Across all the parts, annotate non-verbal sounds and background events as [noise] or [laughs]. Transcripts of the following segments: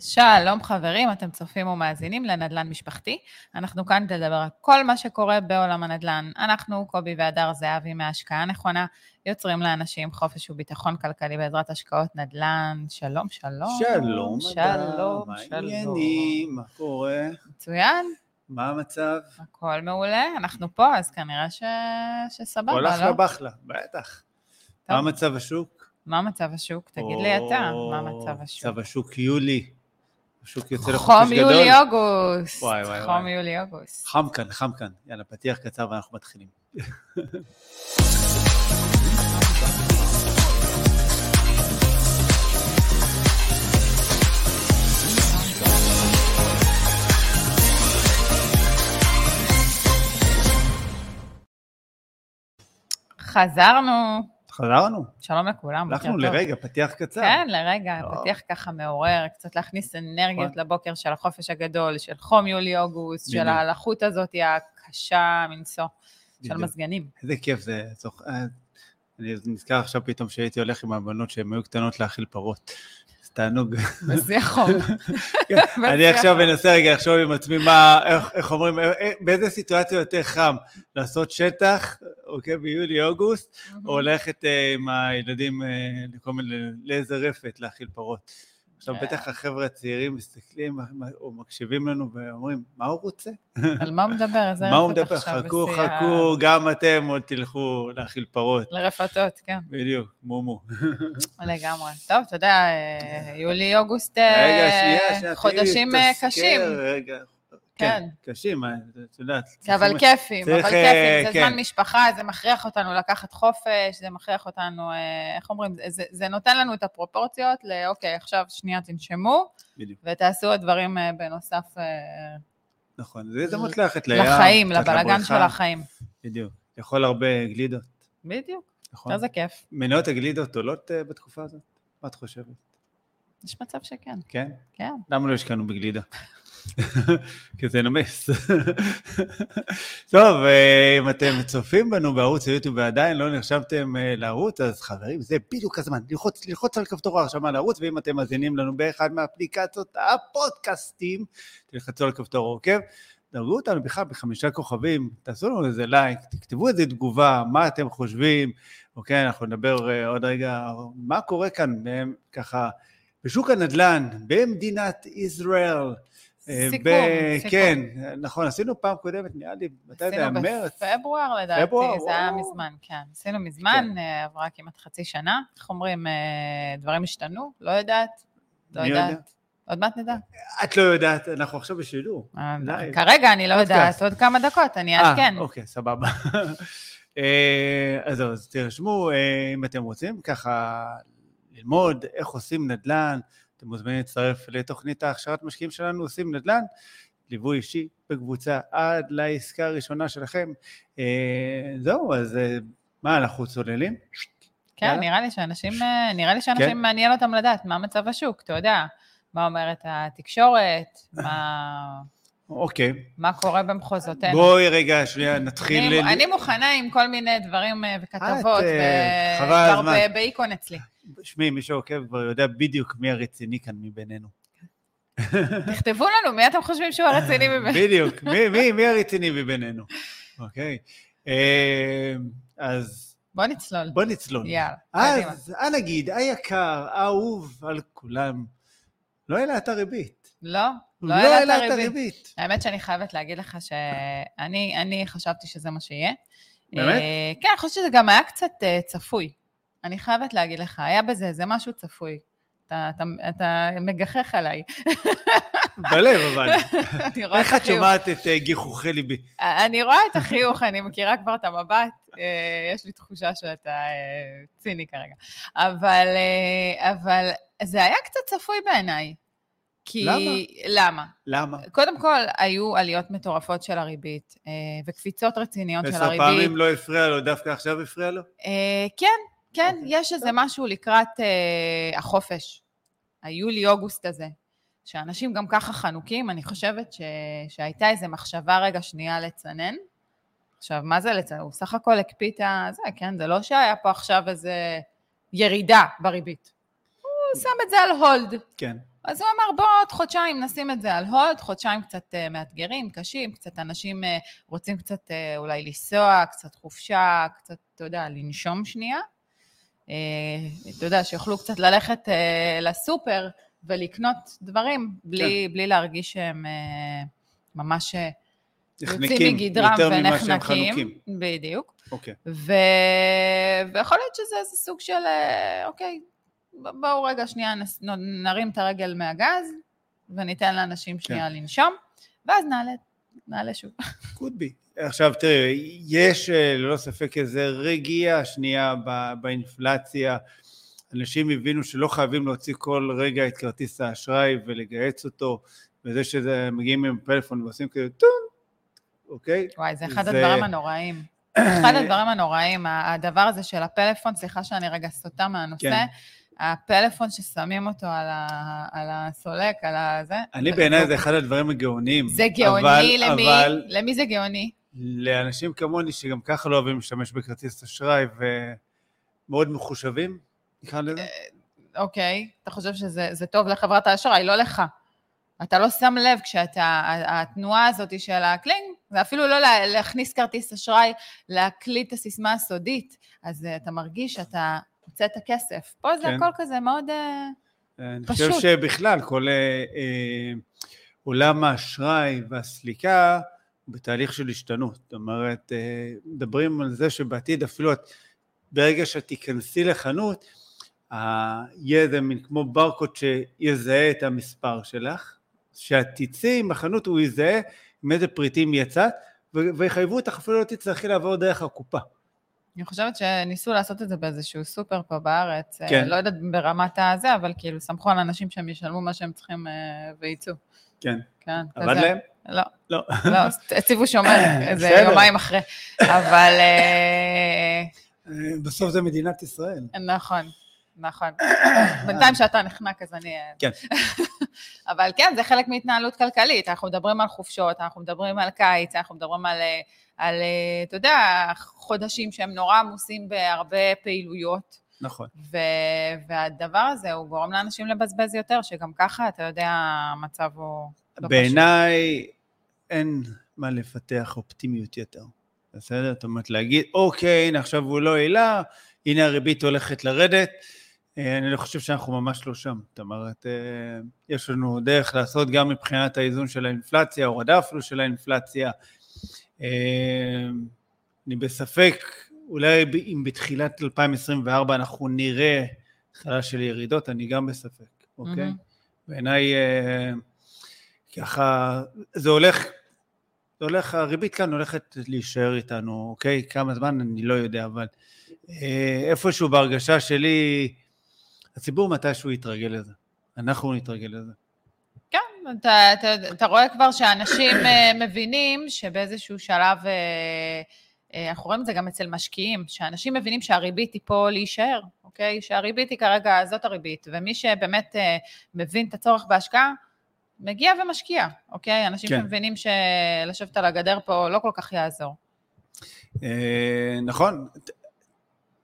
שלום חברים, אתם צופים ומאזינים לנדל"ן משפחתי. אנחנו כאן כדי לדבר על כל מה שקורה בעולם הנדל"ן. אנחנו, קובי והדר זהבי מהשקעה נכונה, יוצרים לאנשים חופש וביטחון כלכלי בעזרת השקעות נדל"ן. שלום, שלום. שלום, שלום, מה שלום. העניינים? מה קורה? מצוין, מה המצב? הכל מעולה, אנחנו פה, אז כנראה ש... שסבבה, לא? אחלה בחלה, בטח. מה מצב השוק? מה מצב השוק? תגיד לי אתה, מה מצב השוק? מצב השוק יולי. השוק יוצא לחופש חום גדול. יולי-אוגוסט. וואי, וואי, חום וואי. יולי-אוגוסט. חם כאן, חם כאן. יאללה, פתיח קצר ואנחנו מתחילים. חזרנו, חזרנו, שלום לכולם, בוקר הלכנו טוב. לרגע, פתיח קצר. כן, לרגע, לא. פתיח ככה מעורר, קצת להכניס אנרגיות נכון. לבוקר של החופש הגדול, של חום יולי-אוגוסט, של. הלחות הזאת הקשה מנשוא, של. מזגנים. איזה כיף זה. זוכ- אה, אני נזכר עכשיו פתאום שהייתי הולך עם הבנות שהן היו קטנות להאכיל פרות. תענוג. בשיא החום. [laughs] כן, אני עכשיו מנסה רגע לחשוב עם עצמי מה, איך, אומרים, אה, אה, באיזה סיטואציה יותר חם, לעשות שטח, אוקיי, ביולי-אוגוסט, או ללכת אה, עם הילדים לאיזה רפת להאכיל פרות. עכשיו כן. בטח החבר'ה הצעירים מסתכלים או מקשיבים לנו ואומרים, מה הוא רוצה? על מה הוא מדבר? [laughs] מה הוא מדבר? חכו, חכו, גם אתם עוד תלכו להאכיל פרות. לרפתות, כן, בדיוק, מומו. [laughs] לגמרי. טוב, אתה יודע, אה, יולי-אוגוסט, אה, רגע, שנייה, שנייה, אה. כן, כן. קשים, אה, את יודעת. אבל כיפים, אבל צריך, כיפים, אה, זה כן. זמן משפחה, זה מכריח אותנו לקחת חופש, זה מכריח אותנו, אה, איך אומרים, זה- נותן לנו את הפרופורציות לאוקיי, עכשיו שנייה תנשמו, ותעשו עוד דברים אה, בנוסף אה, נכון. זה הזדמנות ללכת לים. לחיים, לבלגן. של החיים. בדיוק. לאכול הרבה גלידות, בדיוק, נכון? איזה כיף. מניות הגלידות עולות אה, בתקופה הזאת? מה את חושבת? יש מצב שכן, כן? כן. למה לא השקענו בגלידה? כי זה נמס. טוב, אה, אם אתם צופים בנו בערוץ היוטיוב ועדיין לא נרשמתם אה, לערוץ, אז חברים, זה בדיוק הזמן, ללחוץ, ללחוץ על כפתור ההרשמה לערוץ, ואם אתם מאזינים לנו באחד מאפליקציות הפודקאסטים, תלחצו על כפתור עוקב. דרגו אותנו בכלל בחמישה כוכבים, תעשו לנו איזה לייק, תכתבו איזה תגובה, מה אתם חושבים, אוקיי, אנחנו נדבר אה, עוד רגע, מה קורה כאן, ככה, בשוק הנדל"ן, במדינת ישראל. סיכום. כן, נכון, עשינו פעם קודמת, נראה לי, מתי זה היה? עשינו מרץ? בפברואר לדעתי, זה היה. מזמן, כן. עשינו מזמן, אה, עברה כמעט חצי שנה. איך אומרים, אה, דברים השתנו? לא יודעת. לא? יודעת. עוד מעט נדע. את לא יודעת, אנחנו עכשיו בשידור. אה. כרגע אני לא. יודעת, עוד כמה דקות, אני אעדכן. אוקיי, סבבה. [laughs] אז זהו, אז תרשמו, אה, אם אתם רוצים ככה ללמוד איך עושים נדל"ן, אתם מוזמנים להצטרף לתוכנית ההכשרת משקיעים שלנו, עושים נדל"ן, ליווי אישי בקבוצה עד לעסקה הראשונה שלכם. אה, זהו, אז אה, מה, אנחנו צוללים? כן, יאללה. נראה לי שאנשים, אה, נראה לי שאנשים כן. מעניין אותם לדעת מה מצב השוק, אתה יודע, מה אומרת התקשורת, מה- אוקיי. מה קורה במחוזותינו. בואי רגע, שנייה, נתחיל. אני- ל- אני מוכנה עם כל מיני דברים וכתבות, את, אה, חבל הזמן. ב- באיקון אצלי. שמי, מי שעוקב כבר יודע בדיוק מי הרציני כאן מבינינו. [laughs] תכתבו לנו, מי אתם חושבים שהוא הרציני מבין? [laughs] בדיוק, מי, מי, מי הרציני מבינינו? אוקיי. אה, אז בוא נצלול. בוא נצלול. יאללה, קדימה. אז הנגיד, היקר, האהוב על כולם, לא העלה את הריבית. לא, הוא לא העלה העלה את הריבית. האמת שאני חייבת להגיד לך שאני אני חשבתי שזה מה שיהיה. באמת? אה, כן, אני חושבת שזה גם היה קצת אה, צפוי. אני חייבת להגיד לך, היה בזה איזה משהו צפוי. אתה, אתה, אתה מגחך עליי. בלב, אבל. [laughs] איך את. שומעת את אה, גיחוכי ליבי? אני רואה את החיוך, אני מכירה כבר את המבט, אה, יש לי תחושה שאתה אה, ציני כרגע. אבל, אבל זה היה קצת צפוי בעיניי. כי... למה? למה? למה? קודם כל, היו עליות מטורפות של הריבית, וקפיצות רציניות של עשר הריבית. פעמים לא הפריע לו, דווקא עכשיו הפריע לו? כן, כן, אוקיי, יש איזה משהו לקראת אה, החופש, היולי-אוגוסט הזה, שאנשים גם ככה חנוקים, אני חושבת ש... שהייתה איזו מחשבה רגע שנייה לצנן. עכשיו, מה זה לצנן? הוא סך הכל הקפיא את ה... זה, כן, זה לא שהיה פה עכשיו איזה ירידה בריבית. הוא הוא שם את זה על הולד. כן. אז הוא אמר, בוא עוד חודשיים נשים את זה על הולד, חודשיים קצת uh, מאתגרים, קשים, קצת אנשים uh, רוצים קצת uh, אולי לנסוע, קצת חופשה, קצת, אתה יודע, לנשום שנייה. Uh, אתה יודע, שיוכלו קצת ללכת uh, לסופר ולקנות דברים, בלי, כן. בלי להרגיש שהם uh, ממש יוצאים מגדרם ונחנקים. בדיוק. אוקיי. ו... ויכול להיות שזה איזה סוג של, אוקיי, בואו רגע שנייה נרים את הרגל מהגז, וניתן לאנשים שנייה כן. לנשום, ואז נעלה, נעלה שוב. Could be. עכשיו תראה, יש אה, ללא ספק איזה רגיעה שנייה באינפלציה. אנשים הבינו שלא חייבים להוציא כל רגע את כרטיס האשראי ולגייס אותו, וזה שזה מגיעים עם פלאפון ועושים כזה טום, אוקיי? וואי, זה אחד זה... הדברים הנוראים. אחד הדברים הנוראים, הדבר הזה של הפלאפון, סליחה שאני רגע סוטה מהנושא, כן. הפלאפון ששמים אותו על, ה, על הסולק, על הזה. אני בעיניי זה אחד הדברים הגאוניים. זה גאוני אבל, למי? אבל... למי זה גאוני? לאנשים כמוני שגם ככה לא אוהבים להשתמש בכרטיס אשראי ומאוד מחושבים, נקרא לזה. אה, אוקיי, אתה חושב שזה טוב לחברת האשראי, לא לך. אתה לא שם לב כשאתה, התנועה הזאת של הקלינג, זה אפילו לא להכניס כרטיס אשראי, להקליד את הסיסמה הסודית, אז אתה מרגיש שאתה הוצאת כסף. פה זה כן. הכל כזה מאוד uh, אני פשוט. אני חושב שבכלל, כל uh, עולם האשראי והסליקה בתהליך של השתנות. זאת אומרת, מדברים על זה שבעתיד אפילו את, ברגע שאת תיכנסי לחנות, יהיה איזה מין כמו ברקוד שיזהה את המספר שלך, שאת תצאי עם החנות הוא יזהה עם איזה פריטים יצאת, ויחייבו אותך אפילו לא תצטרכי לעבור דרך הקופה. אני חושבת שניסו לעשות את זה באיזשהו סופר פה בארץ. אה, כן. לא יודעת ברמת הזה, אבל כאילו סמכו על אנשים שהם ישלמו מה שהם צריכים אה, וייצאו. כן. כן. עבד להם? לא. לא. לא, הציבו [laughs] שומר איזה יומיים אחרי. אבל... אה, בסוף זה מדינת ישראל. נכון. נכון. [coughs] בינתיים שאתה נחנק אז אני... כן. [laughs] אבל כן, זה חלק מהתנהלות כלכלית. אנחנו מדברים על חופשות, אנחנו מדברים על קיץ, אנחנו מדברים על, על אתה יודע, חודשים שהם נורא עמוסים בהרבה פעילויות. נכון. ו- והדבר הזה, הוא גורם לאנשים לבזבז יותר, שגם ככה, אתה יודע, המצב הוא לא. בעיניי אין מה לפתח אופטימיות יותר. בסדר? זאת אומרת, להגיד, אוקיי, הנה עכשיו הוא לא העלה, הנה הריבית הולכת לרדת. אה, אני לא חושב שאנחנו ממש לא שם. זאת אומרת, אה, יש לנו דרך לעשות גם מבחינת האיזון של האינפלציה, הורדה אפילו של האינפלציה. אה, אני בספק, אולי אם בתחילת 2024 אנחנו נראה התחלה של ירידות, אני גם בספק, אוקיי? Mm-hmm. בעיניי ככה, זה הולך, זה הולך, הריבית כאן הולכת להישאר איתנו, אוקיי? כמה זמן אני לא יודע, אבל איפשהו בהרגשה שלי, הציבור מתישהו יתרגל לזה. אנחנו נתרגל לזה. אתה, אתה, אתה רואה כבר שאנשים אה, מבינים שבאיזשהו שלב, אה, אה, אנחנו רואים את זה גם אצל משקיעים, שאנשים מבינים שהריבית היא פה להישאר, אוקיי? שהריבית היא כרגע, זאת הריבית, ומי שבאמת מבין את הצורך בהשקעה, מגיע ומשקיע, אוקיי? אנשים כן. שמבינים שלשבת על הגדר פה לא כל כך יעזור. נכון,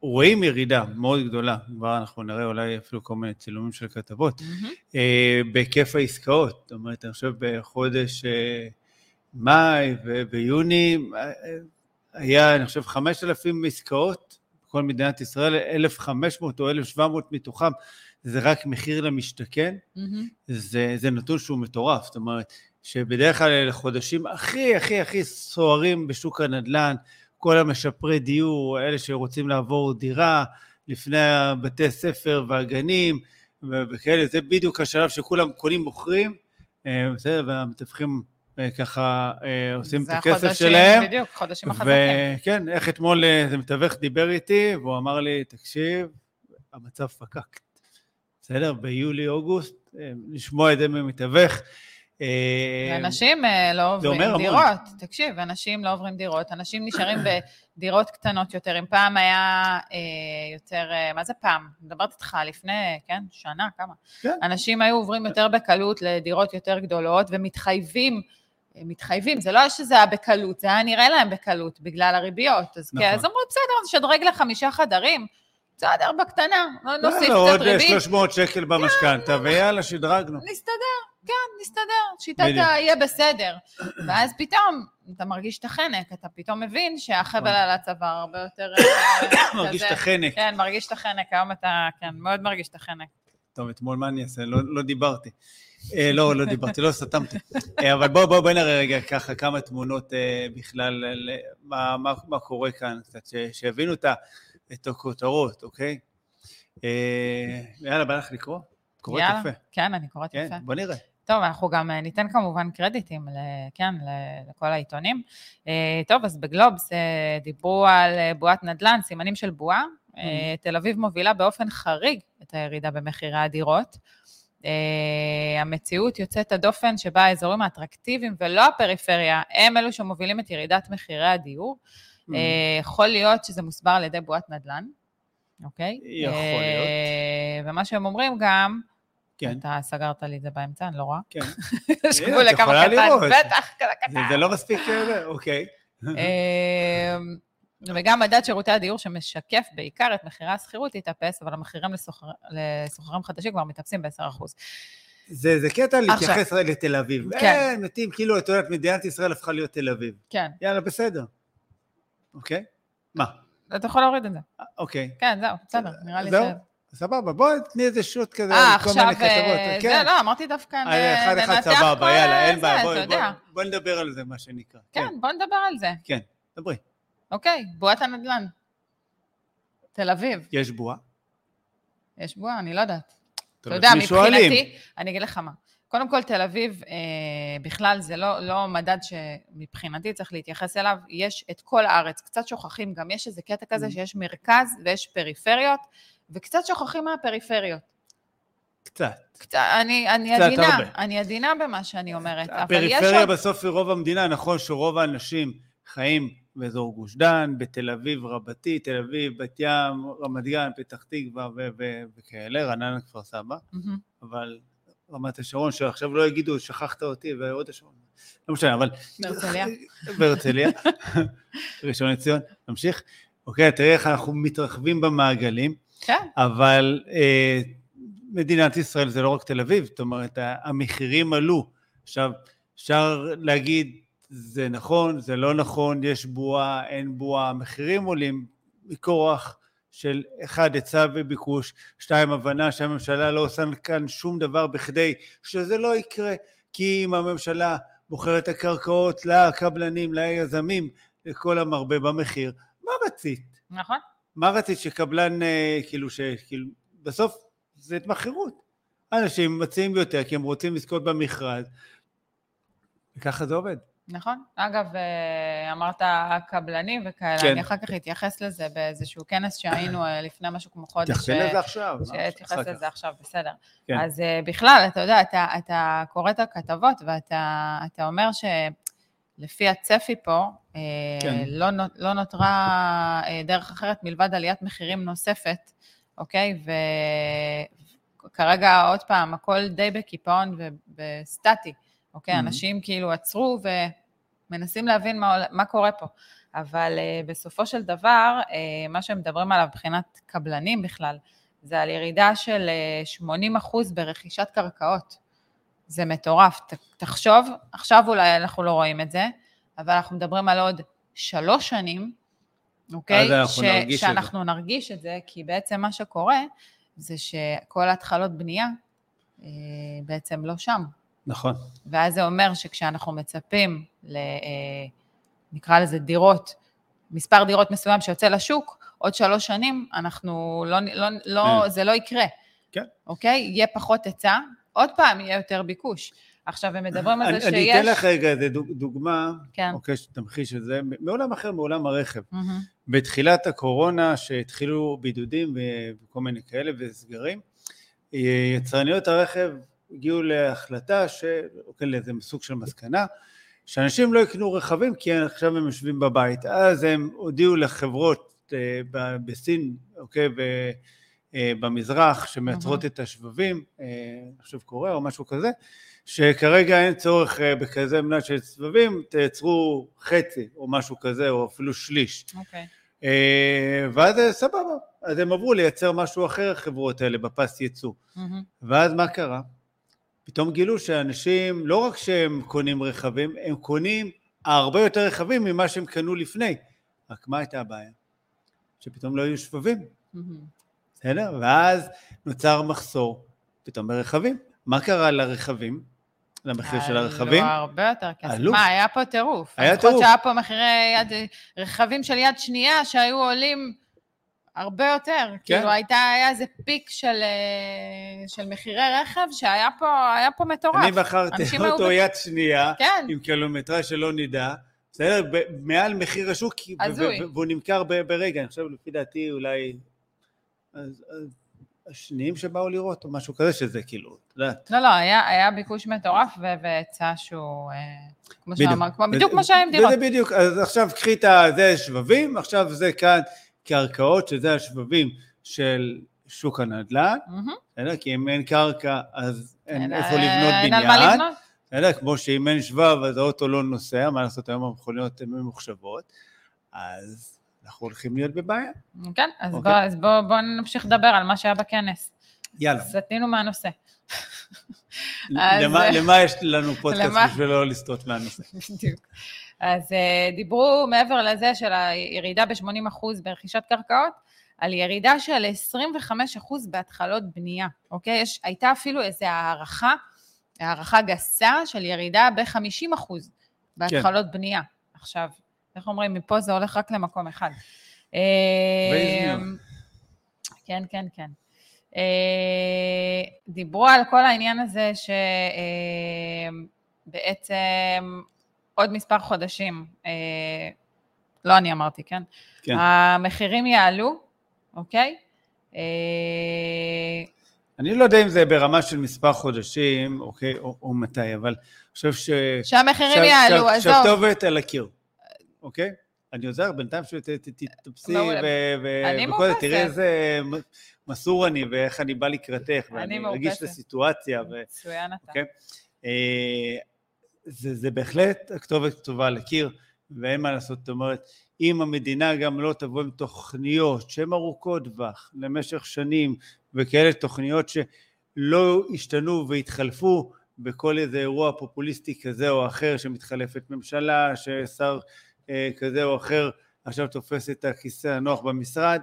רואים ירידה מאוד גדולה, כבר אנחנו נראה אולי אפילו כל מיני צילומים של כתבות, mm-hmm. בהיקף העסקאות. זאת אומרת, אני חושב בחודש אה, מאי וביוני אה, היה, אני חושב, 5,000 עסקאות בכל מדינת ישראל, 1,500 או 1,700 מתוכם זה רק מחיר למשתכן, mm-hmm. זה, זה נתון שהוא מטורף, זאת אומרת, שבדרך כלל אלה חודשים הכי הכי הכי סוערים בשוק הנדל"ן, כל המשפרי דיור, אלה שרוצים לעבור דירה לפני הבתי ספר והגנים וכאלה, זה בדיוק השלב שכולם קונים מוכרים, אה, בסדר, והמתווכים אה, ככה אה, עושים את הכסף חודשים, שלהם. זה בדיוק, חודשים החזקים. וכן, איך אתמול איזה מתווך דיבר איתי, והוא אמר לי, תקשיב, המצב פקק. בסדר? ביולי-אוגוסט, לשמוע את זה ממתווך. אה, אנשים אה, לא עוברים דירות. המון. תקשיב, אנשים לא עוברים דירות, אנשים נשארים בדירות קטנות יותר. אם פעם היה אה, יותר, אה, מה זה פעם? מדברת איתך לפני, כן, שנה, כמה? כן. אנשים היו עוברים יותר בקלות לדירות יותר גדולות ומתחייבים, מתחייבים, זה לא שזה היה בקלות, זה היה נראה להם בקלות בגלל הריביות. אז, נכון. כן, אז אמרו, בסדר, אז שדרג לחמישה חדרים. בסדר, בקטנה, לא נוסיף יאללה, קצת עוד אה, ריבית. 300 שקל במשכנתה, ויאללה, שדרגנו. נסתדר, כן, נסתדר, שיטת בדיוק. ה... יהיה בסדר. ואז פתאום אתה מרגיש את החנק, אתה פתאום מבין שהחבל נכון. על הצוואר הרבה יותר... אה, [coughs] מרגיש. את החנק. כן, מרגיש את החנק, היום אתה, כן, מאוד מרגיש את החנק. טוב, אתמול מה אני אעשה? לא, לא דיברתי. אה, לא, לא דיברתי, לא סתמתי. אה, אבל בואו בוא, בוא נראה רגע ככה כמה תמונות בכלל, מה, קורה כאן, קצת, שיבינו את, הכותרות, אוקיי? יאללה, בא לך לקרוא? קוראת. יפה. כן, אני קוראת כן, יפה. בוא נראה. טוב, אנחנו גם אה, ניתן כמובן קרדיטים, כן, לכל העיתונים. אה, טוב, אז בגלובס אה, דיברו על בועת נדל"ן, סימנים של בועה. אה, תל אביב מובילה באופן חריג את הירידה במחירי הדירות. אה, המציאות יוצאת הדופן שבה האזורים האטרקטיביים ולא הפריפריה הם אלו שמובילים את ירידת מחירי הדיור. Mm. אה, יכול להיות שזה מוסבר על ידי בועת נדל"ן, אוקיי? יכול אה, להיות. ומה שהם אומרים גם, כן, אתה סגרת לי את זה באמצע, אני לא רואה. כן. [laughs] יש גבול לכמה קטן. בטח, כזה זה, קטן. זה לא מספיק, אה, אוקיי. אמ, וגם מדד שירותי הדיור שמשקף בעיקר את מחירי השכירות התאפס, אבל המחירים לשוכרים חדשים כבר מתאפסים ב-10%. זה, זה קטע להתייחס רק לתל אביב. כן. כן. מתים, כאילו, את יודעת, מדינת ישראל הפכה להיות תל אביב. כן, יאללה, בסדר. אוקיי? מה? אתה יכול להוריד את זה. אוקיי. כן, זהו, בסדר, נראה לי ש... סבבה, בואי תני איזה שוט כזה, אה, כל עכשיו... מיני כתבות. אה, כן. זה, לא, אמרתי דווקא נ- אה, אחד אחד ננתח סבבה, כל יאללה, אין זה, בעיה, בואי. בואי- בואי נדבר על זה, מה שנקרא. כן, בוא נדבר על זה. כן, דברי. אוקיי, בועת הנדל"ן. תל אביב, יש בועה? יש בועה, אני לא יודעת. אתה יודע? מבחינתי, אני אגיד לך מה. קודם כל, תל אביב, אה, בכלל זה לא, לא מדד שמבחינתי צריך להתייחס אליו. יש את כל הארץ, קצת שוכחים, גם יש איזה קטע כזה Mm. שיש מרכז ויש פריפריות, וקצת שוכחים מהפריפריות. קצת. קצת, אני, אני קצת עדינה, הרבה. אני עדינה במה שאני אומרת, הפריפריה. בסוף היא רוב המדינה, נכון שרוב האנשים חיים באזור גוש דן, בתל אביב רבתי, תל אביב, בת ים, רמת גן, פתח תקווה ו- ו- וכאלה, רעננה, כפר סבא, מהמם. אבל רמת השרון, שעכשיו לא יגידו, שכחת אותי, והוד השרון. לא משנה, אבל... בהרצליה. [laughs] בהרצליה. [laughs] ראשון לציון, נמשיך. אוקיי, תראה איך אנחנו מתרחבים במעגלים, כן, אבל אה, מדינת ישראל זה לא רק תל אביב, זאת אומרת, המחירים עלו. עכשיו, אפשר להגיד, זה נכון, זה לא נכון, יש בועה, אין בועה, המחירים עולים מכורח של אחד, היצע וביקוש, שתיים, הבנה שהממשלה לא עושה כאן שום דבר בכדי שזה לא יקרה, כי אם הממשלה מוכרת את הקרקעות לקבלנים, ליזמים, לכל המרבה במחיר, מה רצית? נכון. מה רצית שקבלן, אה, כאילו, ש... כאילו, בסוף זה התמחרות. אנשים מציעים יותר כי הם רוצים לזכות במכרז, וככה זה עובד. נכון. אגב, אה, אמרת הקבלנים וכאלה, כן. אני אחר כך אתייחס לזה באיזשהו כנס שהיינו אה, לפני משהו כמו חודש. תתייחסי אה, לזה עכשיו. כך. לזה עכשיו, בסדר. כן. אז בכלל, אתה יודע, אתה, אתה קורא את הכתבות ואתה אתה אומר שלפי הצפי פה, אה, כן. לא, לא נותרה אה, דרך אחרת מלבד עליית מחירים נוספת, אוקיי? וכרגע, עוד פעם, הכל די בקיפאון ו- וסטטי, אוקיי? Mhm. אנשים כאילו עצרו ומנסים להבין מה, מה קורה פה. אבל uh, בסופו של דבר, uh, מה שהם מדברים עליו מבחינת קבלנים בכלל, זה על ירידה של uh, 80 אחוז ברכישת קרקעות. זה מטורף. ת, תחשוב, עכשיו אולי אנחנו לא רואים את זה, אבל אנחנו מדברים על עוד שלוש שנים, אוקיי? אז אנחנו נרגיש את זה. שאנחנו נרגיש את זה, כי בעצם מה שקורה זה שכל ההתחלות בנייה uh, בעצם לא שם. נכון. ואז זה אומר שכשאנחנו מצפים ל... אה, נקרא לזה דירות, מספר דירות מסוים שיוצא לשוק, עוד שלוש שנים אנחנו לא, לא, לא, כן. זה לא יקרה. כן. אוקיי? יהיה פחות היצע, עוד פעם יהיה יותר ביקוש. עכשיו, הם מדברים על זה שיש... אני אתן לך רגע איזה דוג- דוגמה, כן. אוקיי, שתמחיש את זה, מעולם אחר, מעולם הרכב. מהמם. בתחילת הקורונה, שהתחילו בידודים ו- וכל מיני כאלה וסגרים, יצרניות הרכב הגיעו להחלטה, ש... אוקיי, לאיזה סוג של מסקנה, שאנשים לא יקנו רכבים כי עכשיו הם יושבים בבית. אז הם הודיעו לחברות אה, בסין, אוקיי, אה, במזרח, שמייצרות את השבבים, אה, אני חושב קוריאה או משהו כזה, שכרגע אין צורך אה, בכזה מנה של סבבים, תייצרו חצי או משהו כזה, או אפילו שליש. אוקיי. אה, ואז אה, סבבה, אז הם עברו לייצר משהו אחר, החברות האלה, בפס ייצוא. מהמם. ואז מה קרה? פתאום גילו שאנשים, לא רק שהם קונים רכבים, הם קונים הרבה יותר רכבים ממה שהם קנו לפני. רק מה הייתה הבעיה? שפתאום לא היו שבבים, מהמם. בסדר? ואז נוצר מחסור פתאום ברכבים. מה קרה לרכבים? למחיר של הרכבים? עלו הרבה יותר כסף. עלו. מה, היה פה טירוף. היה טירוף. שהיה פה מחירי יד, רכבים של יד שנייה שהיו עולים הרבה יותר. כן. כאילו, הייתה, היה איזה פיק של, אה, של מחירי רכב שהיה פה, היה פה מטורף. אני היו אותו ב- יד שנייה, כן, עם קילומטרה שלא נדע, בסדר? מעל מחיר השוק, והוא נמכר ברגע, אני חושב, לפי דעתי, אולי... אז- אז השניים שבאו לראות, או משהו כזה, שזה כאילו, את יודעת. לא, לא, היה, היה ביקוש מטורף והיצע שהוא, אה, כמו בדיוק. שאמר, כמו, בדיוק כמו שהיה עם דירות. וזה בדיוק, אז עכשיו קחי את. זה שבבים, עכשיו זה כאן קרקעות, שזה השבבים של שוק הנדל"ן. בסדר? כי אם אין קרקע, אז אין איפה אה, לבנות אין על מה בניין. לבנות. בסדר? כמו שאם אין שבב, אז האוטו לא נוסע, מה לעשות, היום המכוניות הן ממוחשבות, אז אנחנו הולכים להיות בבעיה. כן, אז אוקיי. בואו בוא, בוא נמשיך לדבר על מה שהיה בכנס. יאללה. סטינו מהנושא. אז- למה, למה יש לנו פודקאסט למה? בשביל לא לסטות מהנושא? [laughs] בדיוק. אז אה, דיברו מעבר לזה של הירידה ב-80% ברכישת קרקעות, על ירידה של 25% בהתחלות בנייה, אוקיי? יש, הייתה אפילו איזו הערכה, הערכה גסה של ירידה ב-50% בהתחלות כן. בנייה. עכשיו, איך אומרים, מפה זה הולך רק למקום אחד. אה, ויזניח. כן, כן, כן. אה, דיברו על כל העניין הזה שבעצם עוד מספר חודשים, אה, לא אני אמרתי, כן? כן. המחירים יעלו, אוקיי? אה, אני לא יודע אם זה ברמה של מספר חודשים, אוקיי, או, או מתי, אבל אני חושב ש... שהמחירים שה- יעלו, עזוב. שהכתובת על הקיר, אוקיי? אני עוזר, בינתיים שתתפסי וכל זה. תראי איזה מסור אני ואיך אני בא לקראתך, אני ואני רגיש מאופסת. לסיטואציה, ו... מצוין אתה. אוקיי? אה, זה, בהחלט הכתובת כתובה על הקיר, ואין מה לעשות, זאת אומרת, אם המדינה גם לא תבוא עם תוכניות שהן ארוכות טווח למשך שנים, וכאלה תוכניות שלא השתנו והתחלפו בכל איזה אירוע פופוליסטי כזה או אחר שמתחלפת ממשלה, ששר כזה או אחר עכשיו תופס את הכיסא הנוח במשרד,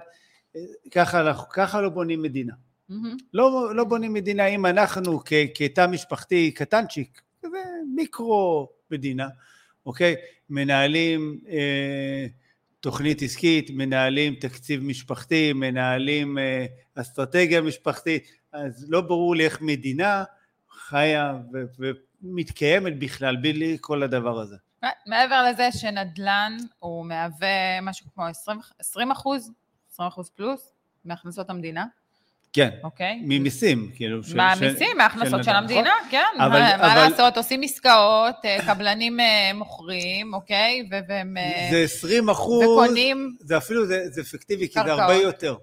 אה, ככה, אנחנו- ככה לא בונים מדינה. מהמם. לא, לא בונים מדינה אם אנחנו כ- כתא משפחתי קטנצ'יק, כזה מיקרו מדינה, אוקיי? מנהלים אה, תוכנית עסקית, מנהלים תקציב משפחתי, מנהלים אה, אסטרטגיה משפחתית, אז לא ברור לי איך מדינה חיה ו- ומתקיימת בכלל בלי כל הדבר הזה. מעבר לזה שנדל"ן הוא מהווה משהו כמו 20, 20 אחוז, 20 אחוז פלוס מהכנסות המדינה, כן, אוקיי? ממיסים, כאילו. מהמיסים, מההכנסות של נדל"ן, המדינה, כן. אבל- מה- מה אבל- לעשות, עושים עסקאות, אה, קבלנים אה, מוכרים, אוקיי? והם... אה, זה 20 אחוז, וקונים, זה אפילו, זה, זה פיקטיבי, כי זה. הרבה יותר.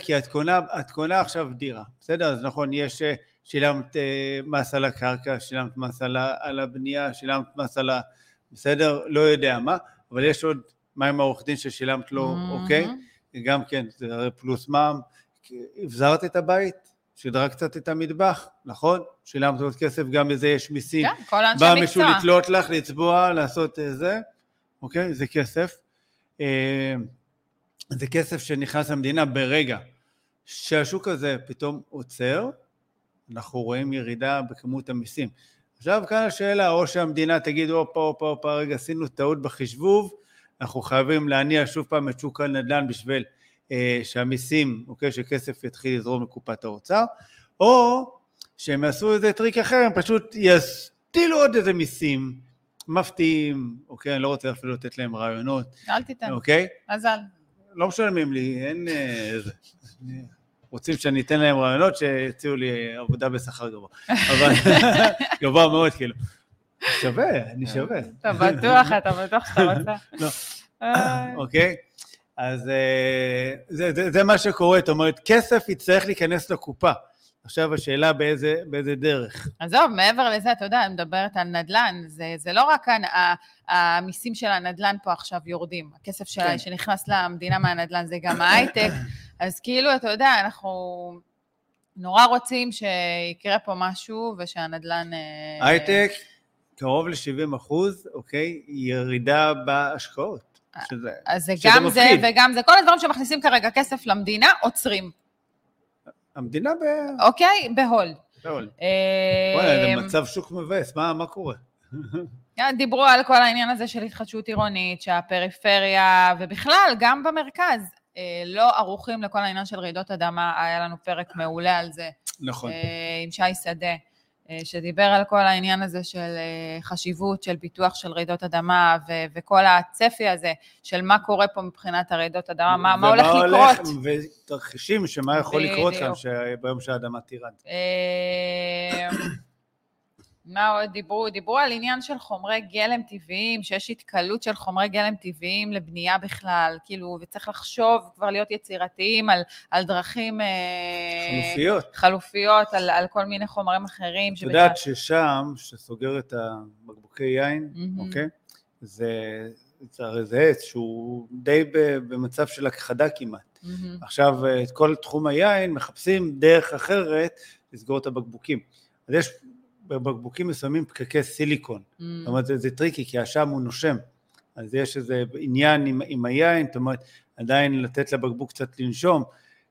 כי את קונה, את קונה עכשיו דירה, בסדר? אז נכון, יש, שילמת אה, מס על הקרקע, שילמת מס על, על הבנייה, שילמת מס על ה... בסדר? לא יודע מה, אבל יש עוד, מה עם העורך דין ששילמת לו, מהמם. אוקיי? גם כן, זה הרי פלוס מע"מ. הבזרת את הבית, שדרג קצת את המטבח, נכון? שילמת עוד כסף, גם לזה יש מיסים. כן, כל אנשי בא מישהו מקצוע. לתלות לך, לצבוע, לעשות אה, זה, אוקיי? זה כסף. אה, זה כסף שנכנס למדינה ברגע שהשוק הזה פתאום עוצר, אנחנו רואים ירידה בכמות המיסים. עכשיו כאן השאלה, או שהמדינה תגיד, הופה, הופה, הופה, רגע, עשינו טעות בחישבוב, אנחנו חייבים להניע שוב פעם את שוק הנדל"ן בשביל אה, שהמיסים, אוקיי, שכסף יתחיל לזרום לקופת האוצר, או שהם יעשו איזה טריק אחר, הם פשוט יסטילו עוד איזה מיסים מפתיעים, אוקיי, אני לא רוצה אפילו לתת להם רעיונות, אל תיתן, אוקיי? מזל. לא משלמים לי, אין אה. רוצים שאני אתן להם רעיונות שיציעו לי עבודה בשכר גבוה. אבל [laughs] גבוה מאוד, כאילו. שווה, אני שווה. אתה בטוח, אתה בטוח שאתה רוצה. [laughs] לא. אה, אוקיי? אז אה, זה, זה, זה מה שקורה, זאת אומרת, כסף יצטרך להיכנס לקופה. עכשיו השאלה באיזה, באיזה דרך. עזוב, מעבר לזה, אתה יודע, אני מדברת על נדל"ן, זה, זה לא רק המיסים של הנדל"ן פה עכשיו יורדים, הכסף שלה, כן. שנכנס למדינה מהנדל"ן, זה גם ההייטק, אז כאילו, אתה יודע, אנחנו נורא רוצים שיקרה פה משהו ושהנדל"ן... אה, הייטק, קרוב ל-70 אחוז, אוקיי? ירידה בהשקעות. שזה, אז זה שזה גם זה מפחיד. וגם זה, כל הדברים שמכניסים כרגע כסף למדינה, עוצרים, המדינה ב... אוקיי? בהולד. וואלה, אה, זה מצב שוק מבאס, מה, מה קורה? [laughs] דיברו על כל העניין הזה של התחדשות עירונית, שהפריפריה, ובכלל, גם במרכז, אה, לא ערוכים לכל העניין של רעידות אדמה. היה לנו פרק מעולה על זה, נכון. אה, עם שי שדה, אה, שדיבר על כל העניין הזה של אה, חשיבות של פיתוח של רעידות אדמה, ו- וכל הצפי הזה של מה קורה פה מבחינת הרעידות אדמה, מה, מה הולך לקרות. ותרחישים שמה יכול לקרות כאן ביום שהאדמה תירד. מה עוד דיברו? דיברו על עניין של חומרי גלם טבעיים, שיש התקלות של חומרי גלם טבעיים לבנייה בכלל, כאילו, וצריך לחשוב, כבר להיות יצירתיים על, על דרכים... אה, חלופיות. חלופיות, על, על כל מיני חומרים אחרים. את יודעת שעם, שסוגר את הבקבוקי יין, Mm-hmm. אוקיי? זה, זה הרי זה עץ שהוא די במצב של הכחדה כמעט. Mm-hmm. עכשיו, את כל תחום היין מחפשים דרך אחרת לסגור את הבקבוקים. אז יש בבקבוקים מסוימים פקקי סיליקון. Mm-hmm. זאת אומרת, זה, זה tricky, כי השעם הוא נושם. אז יש איזה עניין עם, עם היין, זאת אומרת, עדיין לתת לבקבוק קצת לנשום.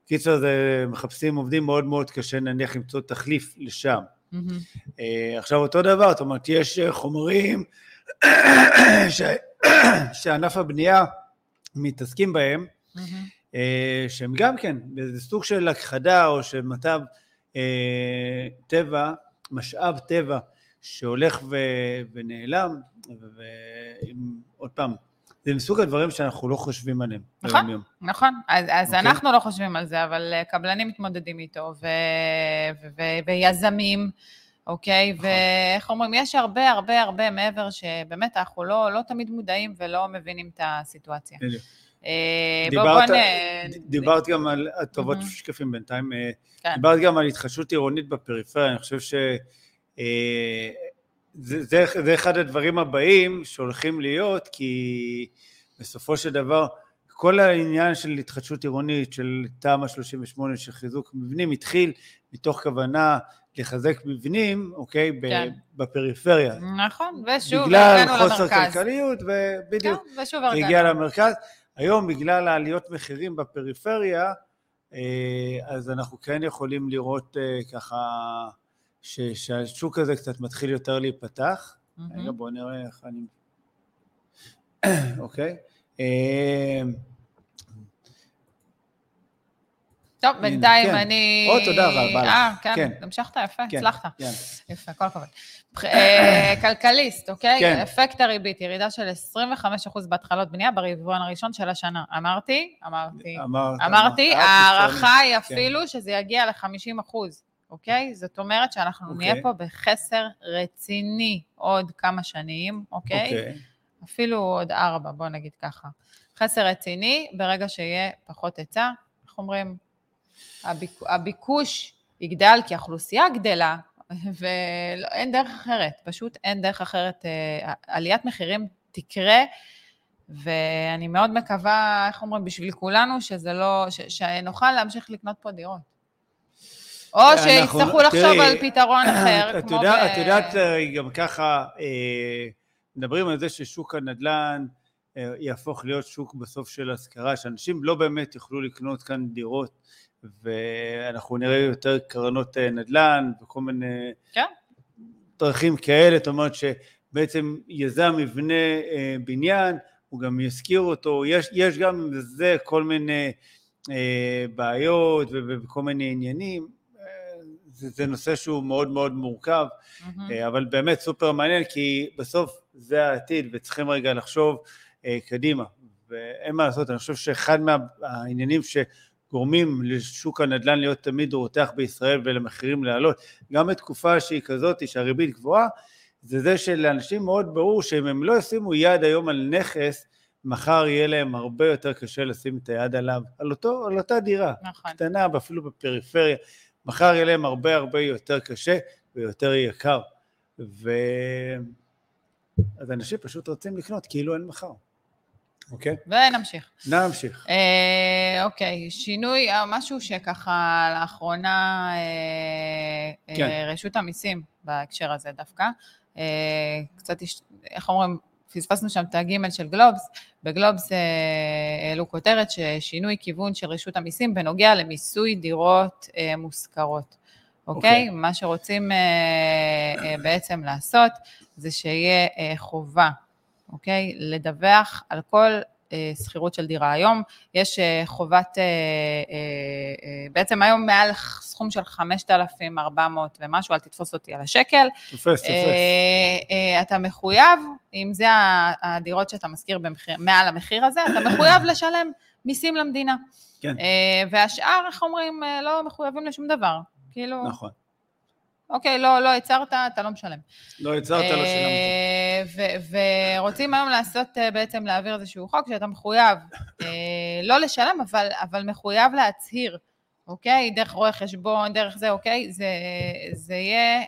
קיצר, זה מחפשים עובדים מאוד מאוד קשה נניח למצוא תחליף לשם. מהמם. אה, עכשיו אותו דבר, זאת אומרת, יש אה, חומרים ש... שענף הבנייה מתעסקים בהם, מהמם. אה, שהם גם כן, זה סוג של הכחדה או של מצב אה, טבע, משאב טבע שהולך ו... ונעלם, ועוד פעם, זה מסוג הדברים שאנחנו לא חושבים עליהם. נכון. ביום-יום. נכון, אז, אז אוקיי. אנחנו לא חושבים על זה, אבל אה, קבלנים מתמודדים איתו, ו, ו, ו, ויזמים, אוקיי? נכון. ואיך אומרים, יש הרבה הרבה הרבה מעבר שבאמת אנחנו לא, לא תמיד מודעים ולא מבינים את הסיטואציה. בדיוק. אה, בוא, בוא דיברת. דיברת גם על, טובות מהמם. שקפים בינתיים, אה, כן. דיברת גם על התחדשות עירונית בפריפריה, אני חושב ש... אה, זה, זה, זה אחד הדברים הבאים שהולכים להיות, כי בסופו של דבר, כל העניין של התחדשות עירונית, של תמ"א 38, של חיזוק מבנים, התחיל מתוך כוונה לחזק מבנים, אוקיי, ב- כן. בפריפריה. נכון, ושוב, בגלל חוסר. כלכליות, ובדיוק, כן, ושוב. הגיע למרכז. היום, בגלל העליות מחירים בפריפריה, אה, אז אנחנו כן יכולים לראות אה, ככה ש- שהשוק הזה קצת מתחיל יותר להיפתח. מהמם. רגע, בואו נראה איך אני... [coughs] אוקיי. אה, טוב, בינתיים כן. אני... או, תודה, לך. אה, כן, כן. המשכת יפה, כן, הצלחת. יפה, כל הכבוד. אה, [coughs] כלכליסט, אוקיי? כן. אפקט הריבית, ירידה של 25% בהתחלות בנייה ברבעון הראשון של השנה. אמרתי? אמרתי. אמרת, אמרתי, אמרת, ההערכה היא כן. אפילו שזה יגיע ל-50%, אוקיי? זאת אומרת שאנחנו אוקיי. נהיה פה בחסר רציני עוד כמה שנים, אוקיי? אוקיי. אפילו עוד ארבע, בוא נגיד ככה. חסר רציני, ברגע שיהיה פחות היצע, איך אומרים? הביק... הביקוש יגדל כי האוכלוסייה גדלה, ואין דרך אחרת, פשוט אין דרך אחרת. אה, עליית מחירים תקרה, ואני מאוד מקווה, איך אומרים, בשביל כולנו, שזה לא, ש... שנוכל להמשיך לקנות פה דירות. או אנחנו- שיצטרכו לחשוב על פתרון [coughs] אחר, את כמו ב... את יודעת, אה, גם ככה, אה, מדברים על זה ששוק הנדל"ן אה, יהפוך להיות שוק בסוף של השכרה, שאנשים לא באמת יוכלו לקנות כאן דירות, ואנחנו נראה יותר קרנות אה, נדל"ן וכל מיני כן. דרכים כאלה, זאת אומרת שבעצם יזם יבנה אה, בניין, הוא גם ישכיר אותו, יש, יש גם עם זה כל מיני אה, בעיות וכל מיני עניינים. זה, זה נושא שהוא מאוד מאוד מורכב. אה, אבל באמת סופר מעניין, כי בסוף זה העתיד, וצריכים רגע לחשוב אה, קדימה. ואין מה לעשות, אני חושב שאחד מהעניינים שגורמים לשוק הנדל"ן להיות תמיד רותח בישראל ולמחירים לעלות, גם בתקופה שהיא כזאת, שהריבית גבוהה, זה זה שלאנשים מאוד ברור שאם הם לא ישימו יד היום על נכס, מחר יהיה להם הרבה יותר קשה לשים את היד עליו, על, אותו, על אותה דירה, נכון. קטנה ואפילו בפריפריה. מחר יהיה להם הרבה הרבה יותר קשה ויותר יקר. ו... אז אנשים פשוט רוצים לקנות כאילו אין מחר. אוקיי? ונמשיך. נמשיך. אה, אוקיי, שינוי, אה, משהו שככה לאחרונה אה, כן. אה, רשות המיסים בהקשר הזה דווקא, אה, קצת, הש- איך אומרים, פספסנו שם את הגימל של גלובס, בגלובס אה, העלו כותרת ששינוי כיוון של רשות המיסים בנוגע למיסוי דירות אה, מושכרות. אוקיי? אוקיי. מה שרוצים אה, אה, בעצם לעשות זה שיהיה אה, חובה, אוקיי? לדווח על כל אה, שכירות של דירה. היום יש אה, חובת, אה, אה, אה, בעצם היום מעל סכום של 5,400 ומשהו, אל תתפוס אותי על השקל. תופס, תופס. אה, אה, אתה מחויב, אם זה הדירות שאתה משכיר במחיר, מעל המחיר הזה, אתה מחויב [coughs] לשלם מיסים למדינה. כן. אה, והשאר, איך אומרים, אה, לא מחויבים לשום דבר. כאילו, נכון. אוקיי, לא, לא הצהרת, אתה לא משלם. לא הצהרת, לא שילמת. אה, ו- ורוצים היום לעשות, אה, בעצם להעביר איזשהו חוק שאתה מחויב אה, לא לשלם, אבל, אבל מחויב להצהיר, אוקיי? דרך רואה חשבון, דרך זה, אוקיי? זה, זה יהיה,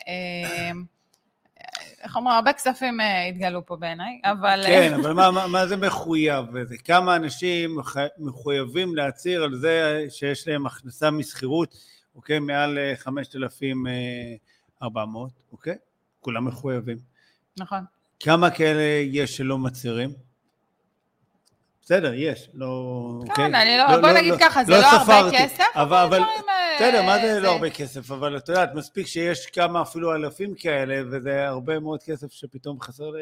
איך אומרים, הרבה כספים התגלו פה בעיניי, אבל... כן, אבל מה, מה, מה זה מחויב? וזה? כמה אנשים מח- מחויבים להצהיר על זה שיש להם הכנסה משכירות, אוקיי? מעל אה, 5,400, אוקיי? כולם מחויבים. נכון. כמה כאלה יש שלא מצהירים? בסדר, יש, לא... אוקיי? כן, אני לא, בוא נגיד ככה, זה לא הרבה ספרתי, כסף, אבל, אבל אה, בסדר, מה זה לא הרבה כסף? אבל את יודעת, מספיק שיש כמה אפילו אלפים כאלה, וזה הרבה מאוד כסף שפתאום חסר ל-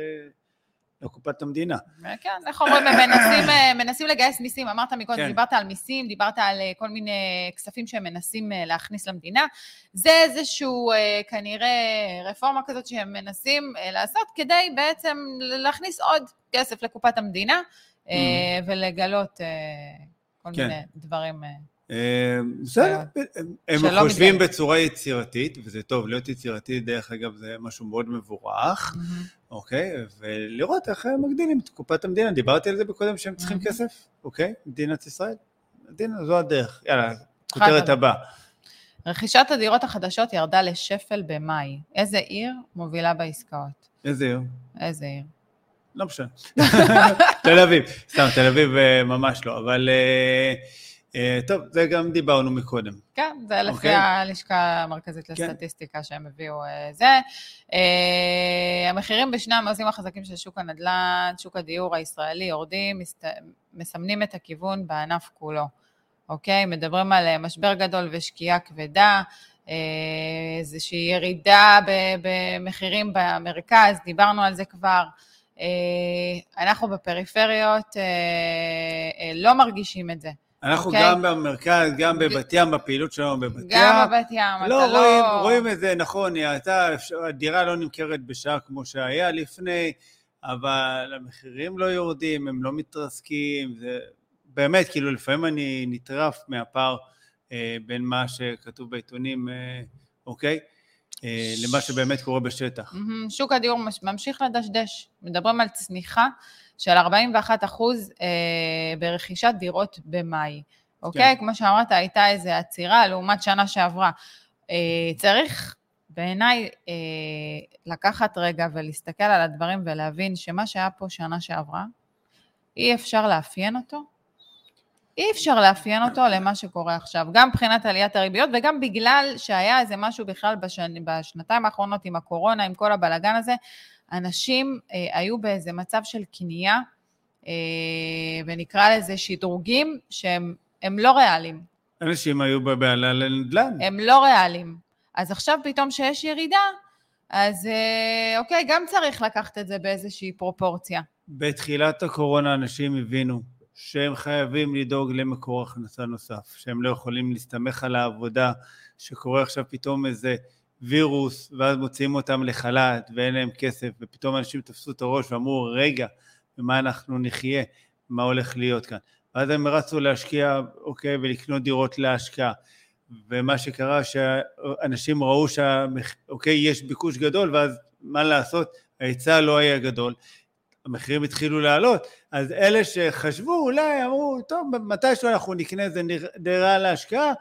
לקופת המדינה. כן, איך אומרים, הם מנסים, אה, מנסים לגייס מיסים. אמרת מקודם, כן. דיברת על מיסים, דיברת על אה, כל מיני כספים שהם מנסים אה, להכניס למדינה. זה איזשהו, אה, כנראה, רפורמה כזאת שהם מנסים אה, לעשות, כדי בעצם להכניס עוד כסף לקופת המדינה, אה, ולגלות אה, כל כן. מיני דברים. אה. אה, בסדר, הם חושבים. בצורה יצירתית, וזה טוב, להיות יצירתי, דרך אגב, זה משהו מאוד מבורך, אוקיי? ולראות איך הם מגדילים את קופת המדינה. דיברתי על זה בקודם שהם צריכים מהמם. כסף, אוקיי? מדינת ישראל. המדינה, זו הדרך. יאללה, כותרת. הבאה. רכישת הדירות החדשות ירדה לשפל במאי. איזה עיר מובילה בעסקאות? איזה עיר? איזה עיר? לא משנה. [laughs] תל אביב, סתם, תל אביב אה, ממש לא, אבל אה, אה, טוב, זה גם דיברנו מקודם. כן, זה לפי אוקיי. הלשכה המרכזית כן. לסטטיסטיקה שהם הביאו אה, זה. אה, המחירים בשני המעוזים החזקים של שוק הנדל"ן, שוק הדיור הישראלי, יורדים, מסת- מסמנים את הכיוון בענף כולו. אוקיי? מדברים על אה, משבר גדול ושקיעה כבדה, אה, איזושהי ירידה במחירים במרכז, דיברנו על זה כבר. אה, אנחנו בפריפריות אה, אה, לא מרגישים את זה. אנחנו אוקיי. גם במרכז, גם בבת ים, בפעילות שלנו בבת ים. גם בבת ים, אתה לא, לא... רואים, רואים את זה, נכון, הייתה, הדירה לא נמכרת בשעה כמו שהיה לפני, אבל המחירים לא יורדים, הם לא מתרסקים, זה באמת, כאילו, לפעמים אני נטרף מהפער אה, בין מה שכתוב בעיתונים, אה, אוקיי? אה, למה שבאמת קורה בשטח. שוק הדיור מש- ממשיך לדשדש. מדברים על צניחה של 41 אחוז אה, ברכישת דירות במאי. אוקיי? כן. כמו שאמרת, הייתה איזו עצירה לעומת שנה שעברה. אה, צריך בעיניי אה, לקחת רגע ולהסתכל על הדברים ולהבין שמה שהיה פה שנה שעברה, אי אפשר לאפיין אותו. אי אפשר לאפיין אותו למה שקורה עכשיו, גם מבחינת עליית הריביות וגם בגלל שהיה איזה משהו בכלל בשנ... בשנתיים האחרונות עם הקורונה, עם כל הבלגן הזה, אנשים אה, היו באיזה מצב של קנייה, אה, ונקרא לזה שדרוגים, שהם הם לא ריאליים, אנשים היו בבעלה לנדל"ן. הם לא ריאליים. אז עכשיו פתאום שיש ירידה, אז אה, אוקיי, גם צריך לקחת את זה באיזושהי פרופורציה. בתחילת הקורונה אנשים הבינו שהם חייבים לדאוג למקור הכנסה נוסף, שהם לא יכולים להסתמך על העבודה, שקורה עכשיו פתאום איזה וירוס, ואז מוציאים אותם לחל"ת ואין להם כסף, ופתאום אנשים תפסו את הראש ואמרו, רגע, במה אנחנו נחיה, מה הולך להיות כאן. ואז הם רצו להשקיע, אוקיי, ולקנות דירות להשקעה. ומה שקרה שאנשים ראו שאוקיי, יש ביקוש גדול, ואז מה לעשות, ההיצע לא היה גדול, המחירים התחילו לעלות, אז אלה שחשבו אולי אמרו, טוב, מתישהו אנחנו נקנה איזה דירה להשקעה,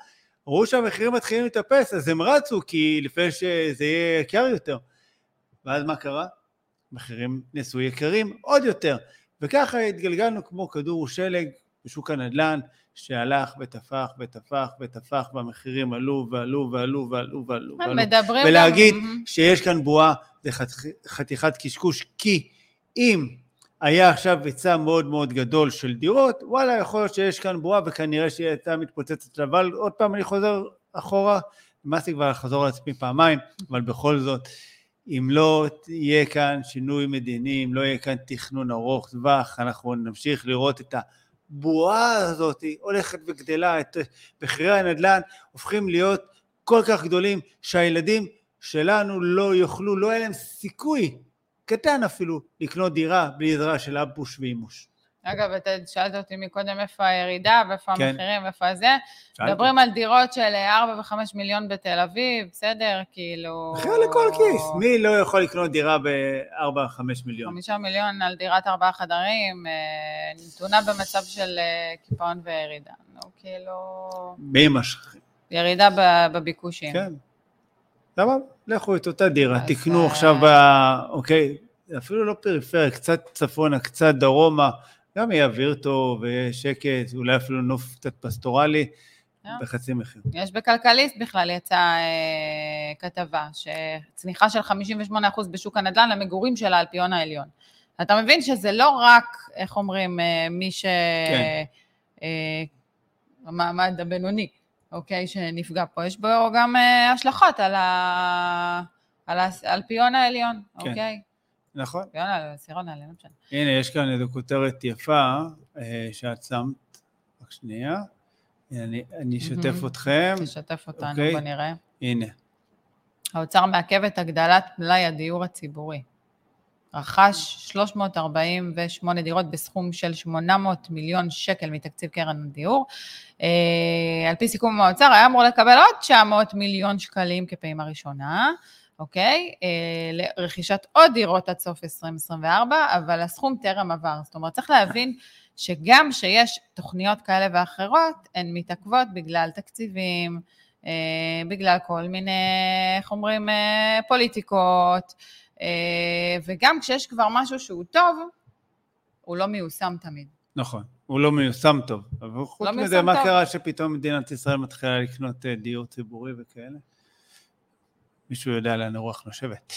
ראו שהמחירים מתחילים לטפס, אז הם רצו, כי לפני שזה יהיה יקר יותר. ואז מה קרה? מחירים נעשו יקרים עוד יותר. וככה התגלגלנו כמו כדור שלג בשוק הנדל"ן, שהלך ותפח ותפח ותפח, והמחירים עלו ועלו ועלו ועלו ועלו. מדברים ולהגיד. שיש כאן בועה זה חתיכ- חתיכת קשקוש, כי אם היה עכשיו היצע מאוד מאוד גדול של דירות, וואלה, יכול להיות שיש כאן בועה וכנראה שהיא הייתה מתפוצצת, אבל עוד פעם אני חוזר אחורה, נמאסתי כבר לחזור על עצמי פעמיים, אבל בכל זאת, אם לא יהיה כאן שינוי מדיני, אם לא יהיה כאן תכנון ארוך טווח, אנחנו נמשיך לראות את הבועה הזאת הולכת וגדלה, את מחירי הנדל"ן הופכים להיות כל כך גדולים, שהילדים שלנו לא יוכלו, לא יהיה להם סיכוי, קטן אפילו, לקנות דירה בלי עזרה של אבוש ואימוש. אגב, אתה שאלת אותי מקודם איפה הירידה ואיפה כן. המחירים ואיפה זה. מדברים על דירות של 4 ו-5 מיליון בתל אביב, בסדר? כאילו... מחיר לכל כיס, מי לא יכול לקנות דירה ב-4-5 מיליון? 5 מיליון על דירת ארבעה חדרים, אה, נתונה במצב של אה, קיפאון וירידה. נו, כאילו... מי משכים? ירידה בביקושים. כן. למה? לכו את אותה דירה, תקנו אה, עכשיו, ב... אוקיי, אפילו לא פריפריה, קצת צפונה, קצת דרומה, גם יהיה אוויר טוב ויהיה שקט, אולי אפילו נוף קצת פסטורלי, אה. בחצי מחיר. יש בכלכליסט בכלל יצאה אה, כתבה, שצמיחה של 58% בשוק הנדל"ן למגורים של האלפיון העליון. אתה מבין שזה לא רק, איך אומרים, אה, מי ש... כן. אה, המעמד הבינוני, אוקיי, שנפגע פה, יש בו גם אה, השלכות על, ה... על האלפיון העליון, כן. אוקיי? נכון. האלפיון העליון, העליון, לא משנה. הנה, יש כאן איזו כותרת יפה אה, שאת שמת, רק שנייה. אני, אני אשתף מהמם. אתכם. תשתף אותנו, אוקיי. בוא נראה. הנה. האוצר מעכב את הגדלת מלאי הדיור הציבורי. רכש 348 דירות בסכום של 800 מיליון שקל מתקציב קרן הדיור. אה, על פי סיכום עם האוצר, היה אמור לקבל עוד 900 מיליון שקלים כפעימה ראשונה, אוקיי? אה, לרכישת עוד דירות עד סוף 2024, אבל הסכום טרם עבר. זאת אומרת, צריך להבין שגם שיש תוכניות כאלה ואחרות, הן מתעכבות בגלל תקציבים, אה, בגלל כל מיני, איך אומרים, פוליטיקות, וגם כשיש כבר משהו שהוא טוב, הוא לא מיושם תמיד. נכון, הוא לא מיושם טוב. אבל חוץ לא מזה, מה טוב. קרה שפתאום מדינת ישראל מתחילה לקנות אה, דיור ציבורי וכאלה? מישהו יודע לאן הרוח נושבת.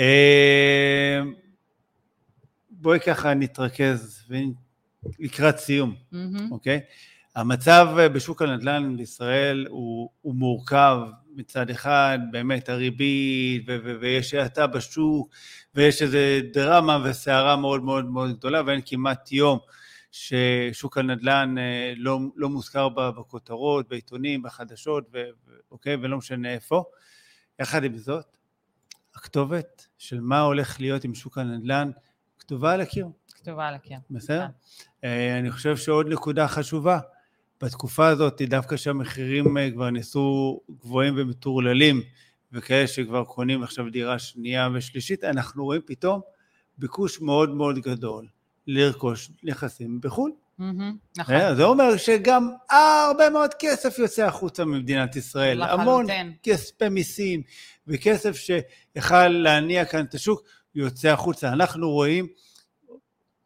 אה, בואי ככה נתרכז לקראת סיום, מהמם. אוקיי? המצב אה, בשוק הנדל"ן בישראל הוא, הוא מורכב מצד אחד, באמת הריבית, ו- ו- ויש האטה בשוק, ויש איזו דרמה וסערה מאוד מאוד מאוד גדולה, ואין כמעט יום ששוק הנדל"ן אה, לא, לא מוזכר בכותרות, בעיתונים, בחדשות, ו- ו- אוקיי? ולא משנה איפה. יחד עם זאת, הכתובת של מה הולך להיות עם שוק הנדל"ן כתובה על הקיר. כתובה על הקיר. בסדר? כן. אה, אני חושב שעוד נקודה חשובה, בתקופה הזאת, דווקא שהמחירים אה, כבר נעשו גבוהים ומטורללים, וכאלה שכבר קונים עכשיו דירה שנייה ושלישית, אנחנו רואים פתאום ביקוש מאוד מאוד גדול לרכוש נכסים בחו"ל. נכון. אה, זה אומר שגם הרבה מאוד כסף יוצא החוצה ממדינת ישראל. המון לחלוטין. כספי מיסים וכסף שיכל להניע כאן את השוק יוצא החוצה. אנחנו רואים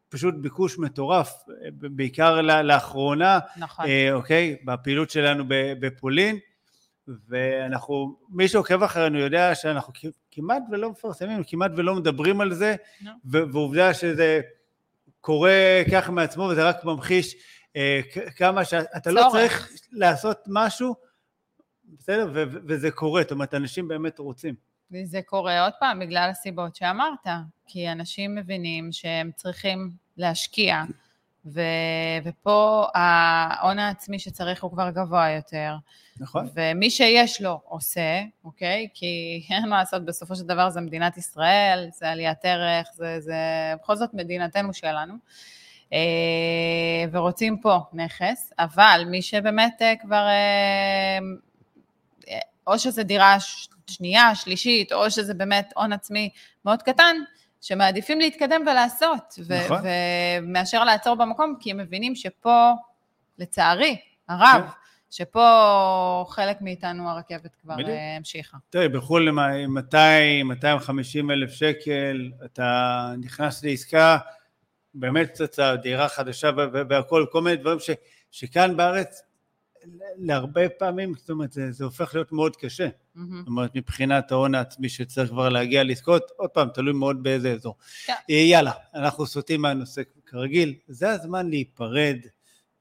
פשוט ביקוש מטורף, בעיקר לאחרונה, נכון. אה, אוקיי, בפעילות שלנו בפולין, ואנחנו, מי שעוקב אחרינו יודע שאנחנו כמעט ולא מפרסמים, כמעט ולא מדברים על זה. ו- ועובדה שזה קורה ככה מעצמו, וזה רק ממחיש אה, כמה שאתה לא. צריך לעשות משהו, בסדר, וזה קורה, זאת אומרת, אנשים באמת רוצים. וזה קורה עוד פעם בגלל הסיבות שאמרת, כי אנשים מבינים שהם צריכים להשקיע, ו... ופה ההון העצמי שצריך הוא כבר גבוה יותר, נכון? ומי שיש לו עושה, אוקיי? כי [laughs] אין מה לעשות, בסופו של דבר זה מדינת ישראל, זה עליית ערך, זה, זה בכל זאת מדינתנו שלנו. אה, ורוצים פה נכס, אבל מי שבאמת אה, כבר, אה, או שזה דירה שנייה, שלישית, או שזה באמת הון עצמי מאוד קטן, שמעדיפים להתקדם ולעשות, נכון. ומאשר לעצור במקום, כי הם מבינים שפה, לצערי הרב, כן. שפה חלק מאיתנו הרכבת כבר בדיוק. אה, המשיכה. תראי, בחו"ל עם 200, 250 אלף שקל, אתה נכנס לעסקה, באמת פצצה, דירה חדשה ו- ו- והכל, כל מיני דברים ש, שכאן בארץ, להרבה פעמים, זאת אומרת, זה, זה הופך להיות מאוד קשה. מהמם. זאת אומרת, מבחינת ההון העצמי שצריך כבר להגיע לזכות, עוד פעם, תלוי מאוד באיזה אזור. כן. אה, יאללה, אנחנו סוטים מהנושא כרגיל, זה הזמן להיפרד.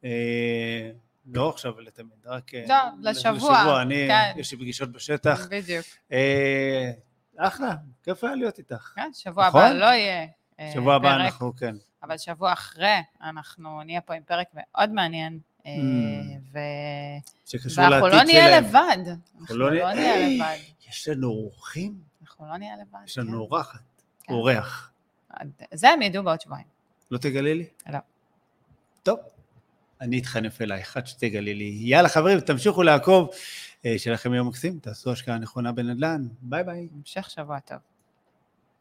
אה, לא עכשיו ולתמיד, רק אה, לא, לשבוע, אני, כן. יש לי פגישות בשטח. בדיוק. אה, אחלה, כיף היה להיות איתך. כן, שבוע נכון? הבא לא יהיה אה, שבוע הבא אנחנו, כן. אבל שבוע אחרי אנחנו נהיה פה עם פרק מאוד מעניין. אה, Mm. ו... ואנחנו לא נהיה. לבד. אנחנו לא לא נהיה- לבד. יש לנו אורחים? אנחנו לא נהיה לבד. יש לנו כן. אורחת, כן. אורח. זה הם ידעו בעוד שבועיים. לא תגלי לי? לא. טוב, אני אתחנף אלייך עד שתגלי לי. יאללה חברים, תמשיכו לעקוב. אה, שיהיה לכם יום מקסים, תעשו השקעה נכונה בנדל"ן. ביי ביי. המשך שבוע טוב.